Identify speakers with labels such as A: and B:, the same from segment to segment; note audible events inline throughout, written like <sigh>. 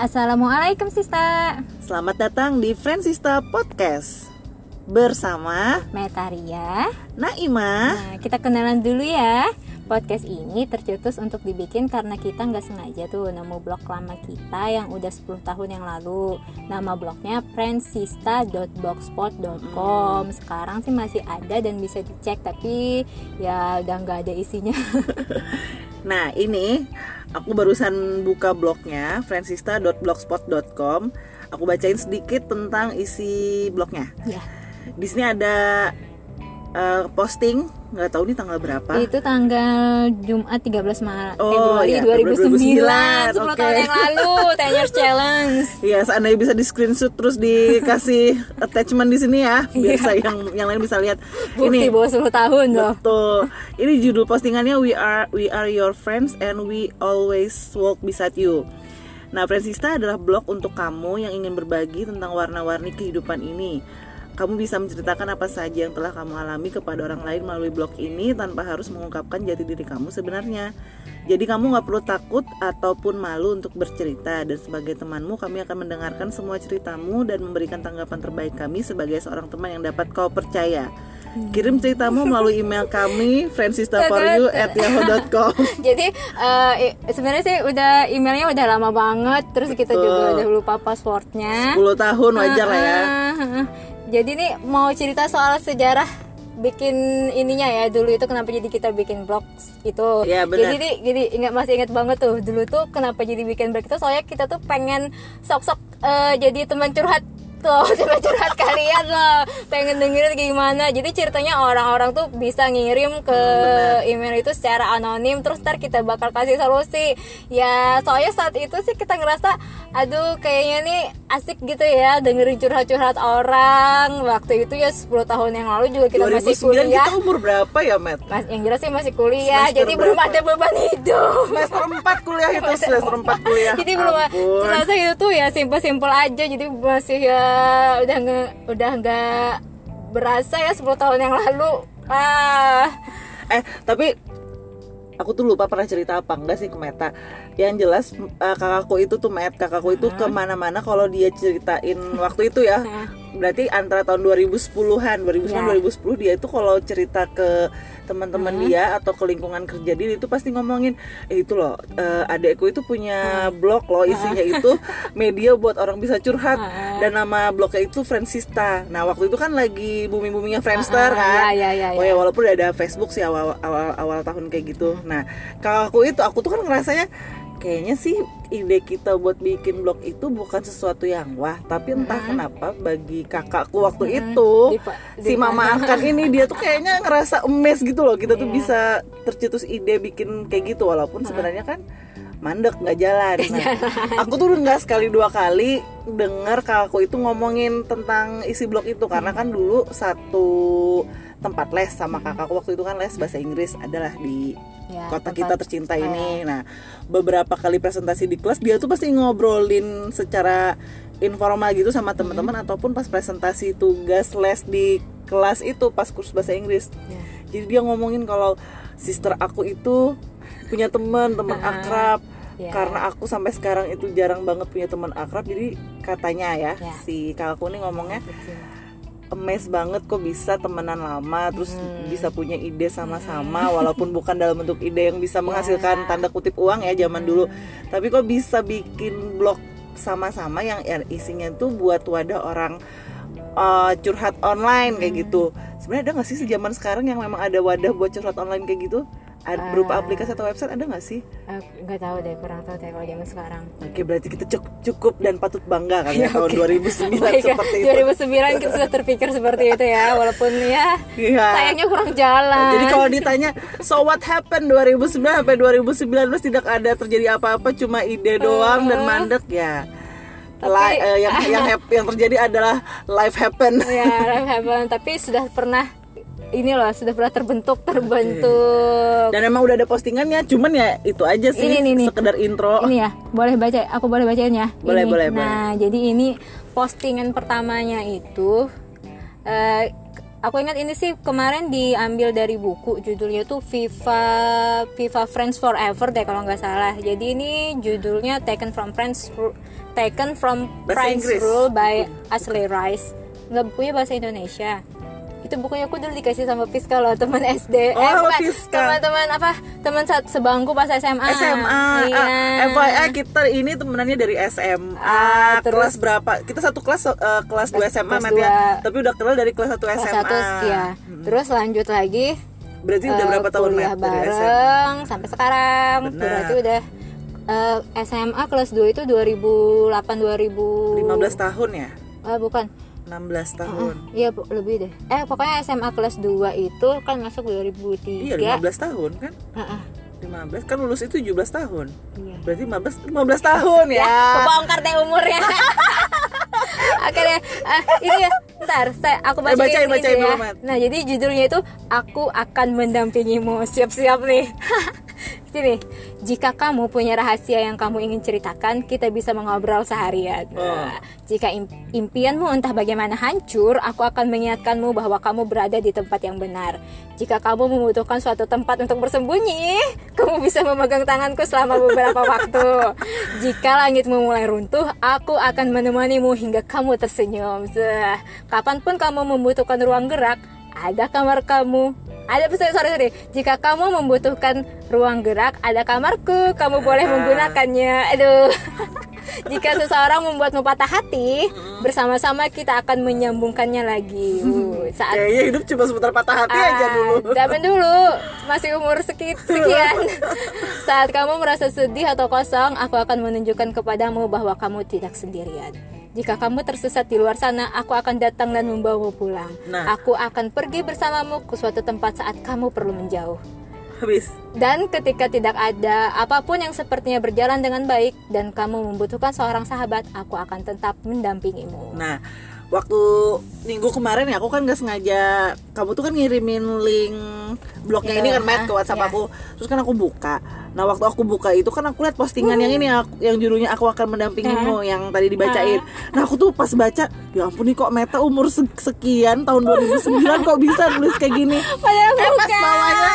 A: Assalamualaikum Sista.
B: Selamat datang di Friendsista Podcast Bersama
A: Metaria.
B: Naima.
A: Nah kita kenalan dulu ya. Podcast ini tercetus untuk dibikin karena kita nggak sengaja tuh nemu blog lama kita yang udah 10 tahun yang lalu. Nama blognya friendsista.blogspot.com Sekarang sih masih ada dan bisa dicek tapi ya udah nggak ada isinya. <laughs>
B: Nah ini aku barusan buka blognya friendsista.blogspot.com Aku bacain sedikit tentang isi blognya.
A: Ya
B: Di sini ada uh, posting nggak tahu nih tanggal berapa
A: Itu tanggal Jumat 13 Maret
B: Oh,
A: Februari
B: iya,
A: 2009
B: 2009,
A: 10
B: oke.
A: tahun yang lalu <laughs> 10 years challenge
B: Iya, seandainya bisa di screenshot terus dikasih <laughs> attachment di sini ya, biar
A: Iya.
B: saya yang yang lain bisa lihat.
A: Bukti bahwa 10 tahun loh
B: Betul. Ini judul postingannya We are we are your friends and we always walk beside you. Nah, Friendsista adalah blog untuk kamu yang ingin berbagi tentang warna-warni kehidupan ini. Kamu bisa menceritakan apa saja yang telah kamu alami kepada orang lain melalui blog ini tanpa harus mengungkapkan jati diri kamu sebenarnya. Jadi kamu nggak perlu takut ataupun malu untuk bercerita dan sebagai temanmu kami akan mendengarkan semua ceritamu dan memberikan tanggapan terbaik kami sebagai seorang teman yang dapat kau percaya. Kirim ceritamu melalui email kami friendsistaforyou@yahoo.com. <laughs>
A: Jadi i- sebenarnya sih udah emailnya udah lama banget Terus kita
B: Betul.
A: juga udah lupa passwordnya
B: 10 tahun wajar lah ya.
A: Jadi nih mau cerita soal sejarah bikin ininya ya dulu itu kenapa jadi kita bikin blog itu
B: Ya, benar.
A: jadi nih gini ingat masih ingat banget tuh dulu tuh kenapa jadi bikin blog itu soalnya kita tuh pengen sok-sok eh, jadi teman curhat <laughs> tuh teman curhat kalian loh pengen dengerin gimana. Jadi ceritanya orang-orang tuh bisa ngirim ke email itu secara anonim. Terus ntar kita bakal kasih solusi. Ya soalnya saat itu sih kita ngerasa aduh kayaknya nih asik gitu ya dengerin curhat-curhat orang. Waktu itu ya 10 tahun yang lalu juga kita masih
B: 2009
A: kuliah
B: kita umur berapa ya, Matt?
A: Mas, yang jelas sih masih kuliah.
B: Semester
A: jadi belum
B: berapa?
A: ada beban hidup
B: Semester 4 kuliah itu, semester 4 kuliah.
A: jadi belum terasa itu tuh ya simpel-simpel aja. Jadi masih ya udah nggak udah nggak berasa ya 10 tahun yang lalu. Ah.
B: Eh, tapi aku tuh lupa pernah cerita apa enggak sih ke Meta. Yang jelas eh, kakakku itu tuh Met, kakakku itu ke mana-mana kalau dia ceritain <laughs> waktu itu ya. Berarti antara tahun 2010-an, 2009
A: Ya.
B: 2010 dia itu kalau cerita ke teman-teman dia atau ke lingkungan kerja dia itu pasti ngomongin eh itu loh eh, adekku itu punya blog loh isinya itu <laughs> media buat orang bisa curhat dan nama blognya itu Friendsista. Nah, waktu itu kan lagi booming-boomingnya Friendster
A: ya,
B: kan.
A: ya, ya,
B: Oh
A: ya.
B: ya walaupun udah ada Facebook sih awal awal awal tahun kayak gitu. Nah, kakakku itu aku tuh kan ngerasanya kayaknya sih ide kita buat bikin blog itu bukan sesuatu yang wah, tapi entah kenapa bagi kakakku waktu itu
A: Dipa-
B: si Mama Arkan ini dia tuh kayaknya ngerasa emes gitu loh. Kita tuh
A: Iya.
B: bisa tercetus ide bikin kayak gitu walaupun sebenarnya kan mandek nggak jalan. Nah, aku tuh nggak sekali dua kali dengar kakakku itu ngomongin tentang isi blog itu karena kan dulu satu tempat les sama kakakku waktu itu kan les bahasa Inggris adalah di
A: Ya,
B: kota
A: tempat-
B: kita tercinta ini. Nah, beberapa kali presentasi di kelas dia tuh pasti ngobrolin secara informal gitu sama teman-teman ataupun pas presentasi tugas les di kelas itu pas kursus bahasa Inggris.
A: Ya.
B: Jadi dia ngomongin kalau sister aku itu punya teman, teman akrab.
A: Ya.
B: Karena aku sampai sekarang itu jarang banget punya teman akrab. Jadi katanya ya,
A: Ya.
B: si kakakku ini ngomongnya emes banget kok bisa temenan lama terus
A: Hmm.
B: bisa punya ide sama-sama walaupun bukan dalam bentuk ide yang bisa
A: Ya.
B: menghasilkan tanda kutip uang ya zaman dulu
A: Hmm.
B: tapi kok bisa bikin blog sama-sama yang ya isinya tuh buat wadah orang uh, curhat online kayak
A: Hmm.
B: gitu sebenarnya ada nggak sih sejaman sekarang yang memang ada wadah buat curhat online kayak gitu Ad- berupa
A: Ah.
B: aplikasi atau website ada nggak sih
A: Eh, nggak tahu deh kurang tahu deh kalau zaman sekarang
B: Oke berarti kita cuk- cukup dan patut bangga kan ya,
A: Ya, <laughs>
B: tahun
A: oke.
B: 2009
A: Baik,
B: seperti itu
A: 2009 kita sudah terpikir seperti itu ya walaupun ya
B: Iya.
A: sayangnya kurang jalan
B: Jadi kalau ditanya so what happened 2009 sampai 2019 tidak ada terjadi apa-apa cuma ide doang dan mandek ya. Li- eh, yang yang yang terjadi adalah life happen.
A: ya <laughs> life happen tapi sudah pernah ini loh sudah pernah terbentuk terbentuk
B: Dan emang udah ada postingannya, cuman ya itu aja sih
A: Ini, ini, ini.
B: sekedar intro.
A: ini ya boleh baca aku boleh bacain ya
B: Boleh,
A: Ini.
B: boleh,
A: nah jadi ini postingan pertamanya itu eh, aku ingat ini sih kemarin diambil dari buku judulnya tuh Viva Viva Friends Forever deh kalau nggak salah jadi ini judulnya Taken from Friends Taken from
B: Bahasa
A: Friends
B: Inggris.
A: Rule by Ashley Rice nggak bukunya bahasa Indonesia itu bukunya aku dulu dikasih sama Fiska loh teman SD
B: Oh,
A: eh bukan
B: Fiska.
A: teman-teman apa teman saat sebangku pas SMA
B: SMA.
A: iya.
B: Ah, FYI kita ini temenannya dari SMA.
A: Ah,
B: kelas
A: terus-
B: berapa? Kita satu kelas eh, kelas 2 SMA
A: kelas
B: Matt, ya.
A: dua.
B: Tapi udah kenal dari kelas 1
A: kelas
B: SMA.
A: satu ya terus lanjut lagi
B: Berarti udah
A: eh,
B: berapa tahun Matt, dari SMA?
A: bareng sampai sekarang
B: Benar.
A: berarti udah eh, SMA kelas 2 itu 2008 2000
B: 15 tahun ya?
A: Ah, bukan
B: 16 tahun.
A: iya bu- lebih deh eh pokoknya SMA kelas 2 itu kan masuk 2003
B: Iya, 15 tahun kan?
A: Heeh,
B: 15 kan lulus itu 17 tahun.
A: iya
B: Berarti 15 15 tahun ya.
A: ya kebongkar deh umurnya <laughs> Oke deh, Ah, ini ya, ntar saya aku
B: Eh,
A: bacain,
B: bacain,
A: ini
B: bacain
A: ya.
B: dulu.
A: Nah jadi judulnya itu aku akan mendampingimu. Siap-siap nih. <laughs> Sini, jika kamu punya rahasia yang kamu ingin ceritakan, kita bisa mengobrol seharian.
B: Oh.
A: Nah, jika im- impianmu entah bagaimana hancur, aku akan mengingatkanmu bahwa kamu berada di tempat yang benar. Jika kamu membutuhkan suatu tempat untuk bersembunyi, kamu bisa memegang tanganku selama beberapa waktu. Jika langitmu mulai runtuh, aku akan menemanimu hingga kamu tersenyum. Kapan pun kamu membutuhkan ruang gerak, ada kamar kamu. Ada sorry, sorry, sorry. Jika kamu membutuhkan ruang gerak, ada kamarku. Kamu boleh menggunakannya. Aduh. <laughs> Jika seseorang membuatmu patah hati, bersama-sama kita akan menyambungkannya lagi. Uh, <laughs> saat
B: Kayaknya hidup cuma sebentar patah hati aja
A: Ah,
B: dulu. <laughs>
A: Zaman dulu masih umur seki- sekian. Saat kamu merasa sedih atau kosong, aku akan menunjukkan kepadamu bahwa kamu tidak sendirian. Jika kamu tersesat di luar sana, aku akan datang dan membawamu pulang.
B: Nah.
A: Aku akan pergi bersamamu ke suatu tempat saat kamu perlu menjauh.
B: Habis.
A: Dan ketika tidak ada apa pun yang sepertinya berjalan dengan baik dan kamu membutuhkan seorang sahabat, aku akan tetap mendampingimu.
B: Nah, waktu minggu kemarin ya aku kan nggak sengaja kamu tuh kan ngirimin link blognya
A: Iya,
B: ini kan Matt ke WhatsApp
A: iya.
B: aku. Terus kan aku buka. Nah, waktu aku buka itu kan aku lihat postingan yang ini aku- yang judulnya aku akan mendampingimu yang tadi dibacain. Nah, aku tuh pas baca, ya ampun nih kok Meta umur se- sekian tahun 2009 kok bisa nulis kayak gini.
A: Padahal
B: Eh, pas bawahnya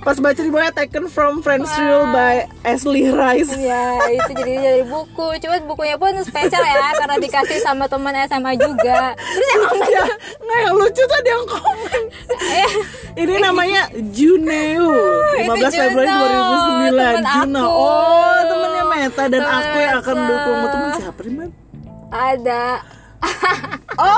B: pas baca di bawahnya taken from Friends Rule by Ashley Rice.
A: Ya itu jadi dari buku Cuma bukunya pun spesial ya Karena dikasih sama teman SMA juga Terus emang
B: ya, nggak yang lucu tuh ada yang komen.
A: Eh,
B: Ini namanya Juneo. 15 <laughs>
A: itu
B: Februari
A: Juno,
B: 2009
A: temen
B: Juno. Oh temennya Meta Dan
A: Temen
B: aku yang akan
A: Meta.
B: mendukungmu Temen siapa nih Man?
A: Ada. <laughs>
B: Oh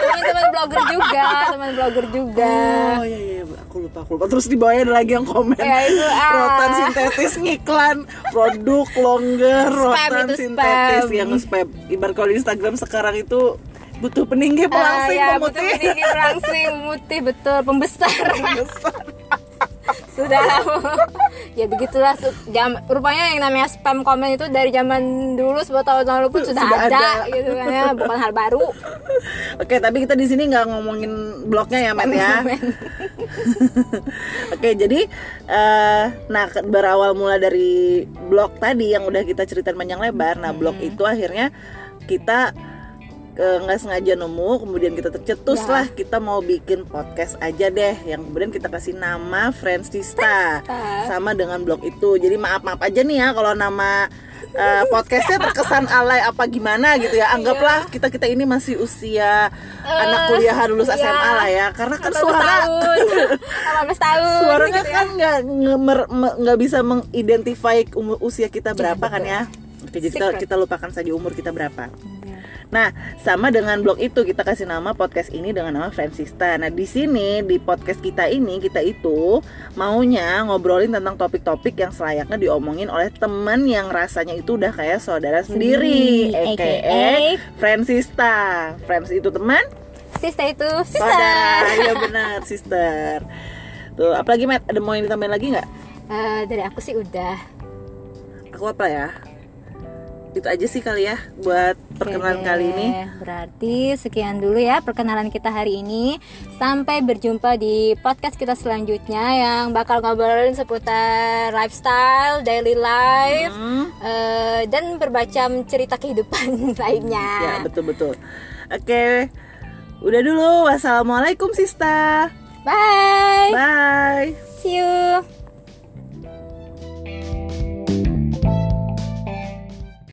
A: Teman-teman blogger juga Teman blogger juga.
B: Oh iya iya aku lupa aku lupa. Terus di bawahnya ada lagi yang komen.
A: Ya, itu, ah.
B: Rotan sintetis ngiklan. Produk longgar Rotan
A: itu
B: sintetis
A: spam.
B: Yang spam. Ibarat kalau di Instagram sekarang itu Butuh peninggi pelangsing
A: Ah, ya,
B: pemutih
A: betul peninggi pelangsing pemutih betul pembesar
B: Besar. <laughs>
A: sudah ya begitulah jam rupanya yang namanya spam komen itu dari zaman dulu 10 tahun lalu pun sudah,
B: Sudah
A: ada,
B: ada.
A: gitu kan ya bukan hal baru
B: Oke, tapi kita di sini nggak ngomongin blognya ya, Matt ya. <laughs> <laughs> Oke, jadi eh nah berawal mula dari blog tadi yang udah kita ceritain panjang lebar. Nah, blog itu akhirnya kita nggak sengaja nemu, kemudian kita tercetus
A: Ya.
B: lah kita mau bikin podcast aja deh, yang kemudian kita kasih nama Friends Tista sama dengan blog itu. Jadi maaf maaf aja nih ya kalau nama eh, podcastnya terkesan alay apa gimana gitu ya. Anggaplah kita kita ini masih usia anak kuliahan lulus
A: iya.
B: SMA lah ya, karena kan
A: 18
B: suara
A: tahun 18 tahun
B: suaranya
A: gitu ya.
B: kan nggak me- nggak bisa mengidentify umur usia kita berapa kan ya Oke, jadi kita,
A: Secret.
B: kita lupakan saja umur kita berapa Nah, sama dengan blog itu kita kasih nama podcast ini dengan nama Fransista. Nah, di sini di podcast kita ini kita itu maunya ngobrolin tentang topik-topik yang selayaknya diomongin oleh teman yang rasanya itu udah kayak saudara sendiri,
A: Hmm,
B: aka
A: aka
B: Fransista. Friends itu teman,
A: sister itu sister
B: saudara. Iya benar, sister. Tuh, apalagi Matt, ada mau yang ditambahin lagi nggak?
A: Eh, dari aku sih udah
B: Aku apa ya? Itu aja sih kali ya buat perkenalan
A: Oke
B: kali ini.
A: Berarti sekian dulu ya perkenalan kita hari ini. Sampai berjumpa di podcast kita selanjutnya yang bakal ngobrolin seputar lifestyle, daily life,
B: Hmm.
A: eh, dan bermacam cerita kehidupan <laughs> lainnya.
B: Ya betul betul. Oke, Udah dulu. Wassalamualaikum Sista.
A: Bye.
B: Bye.
A: See you.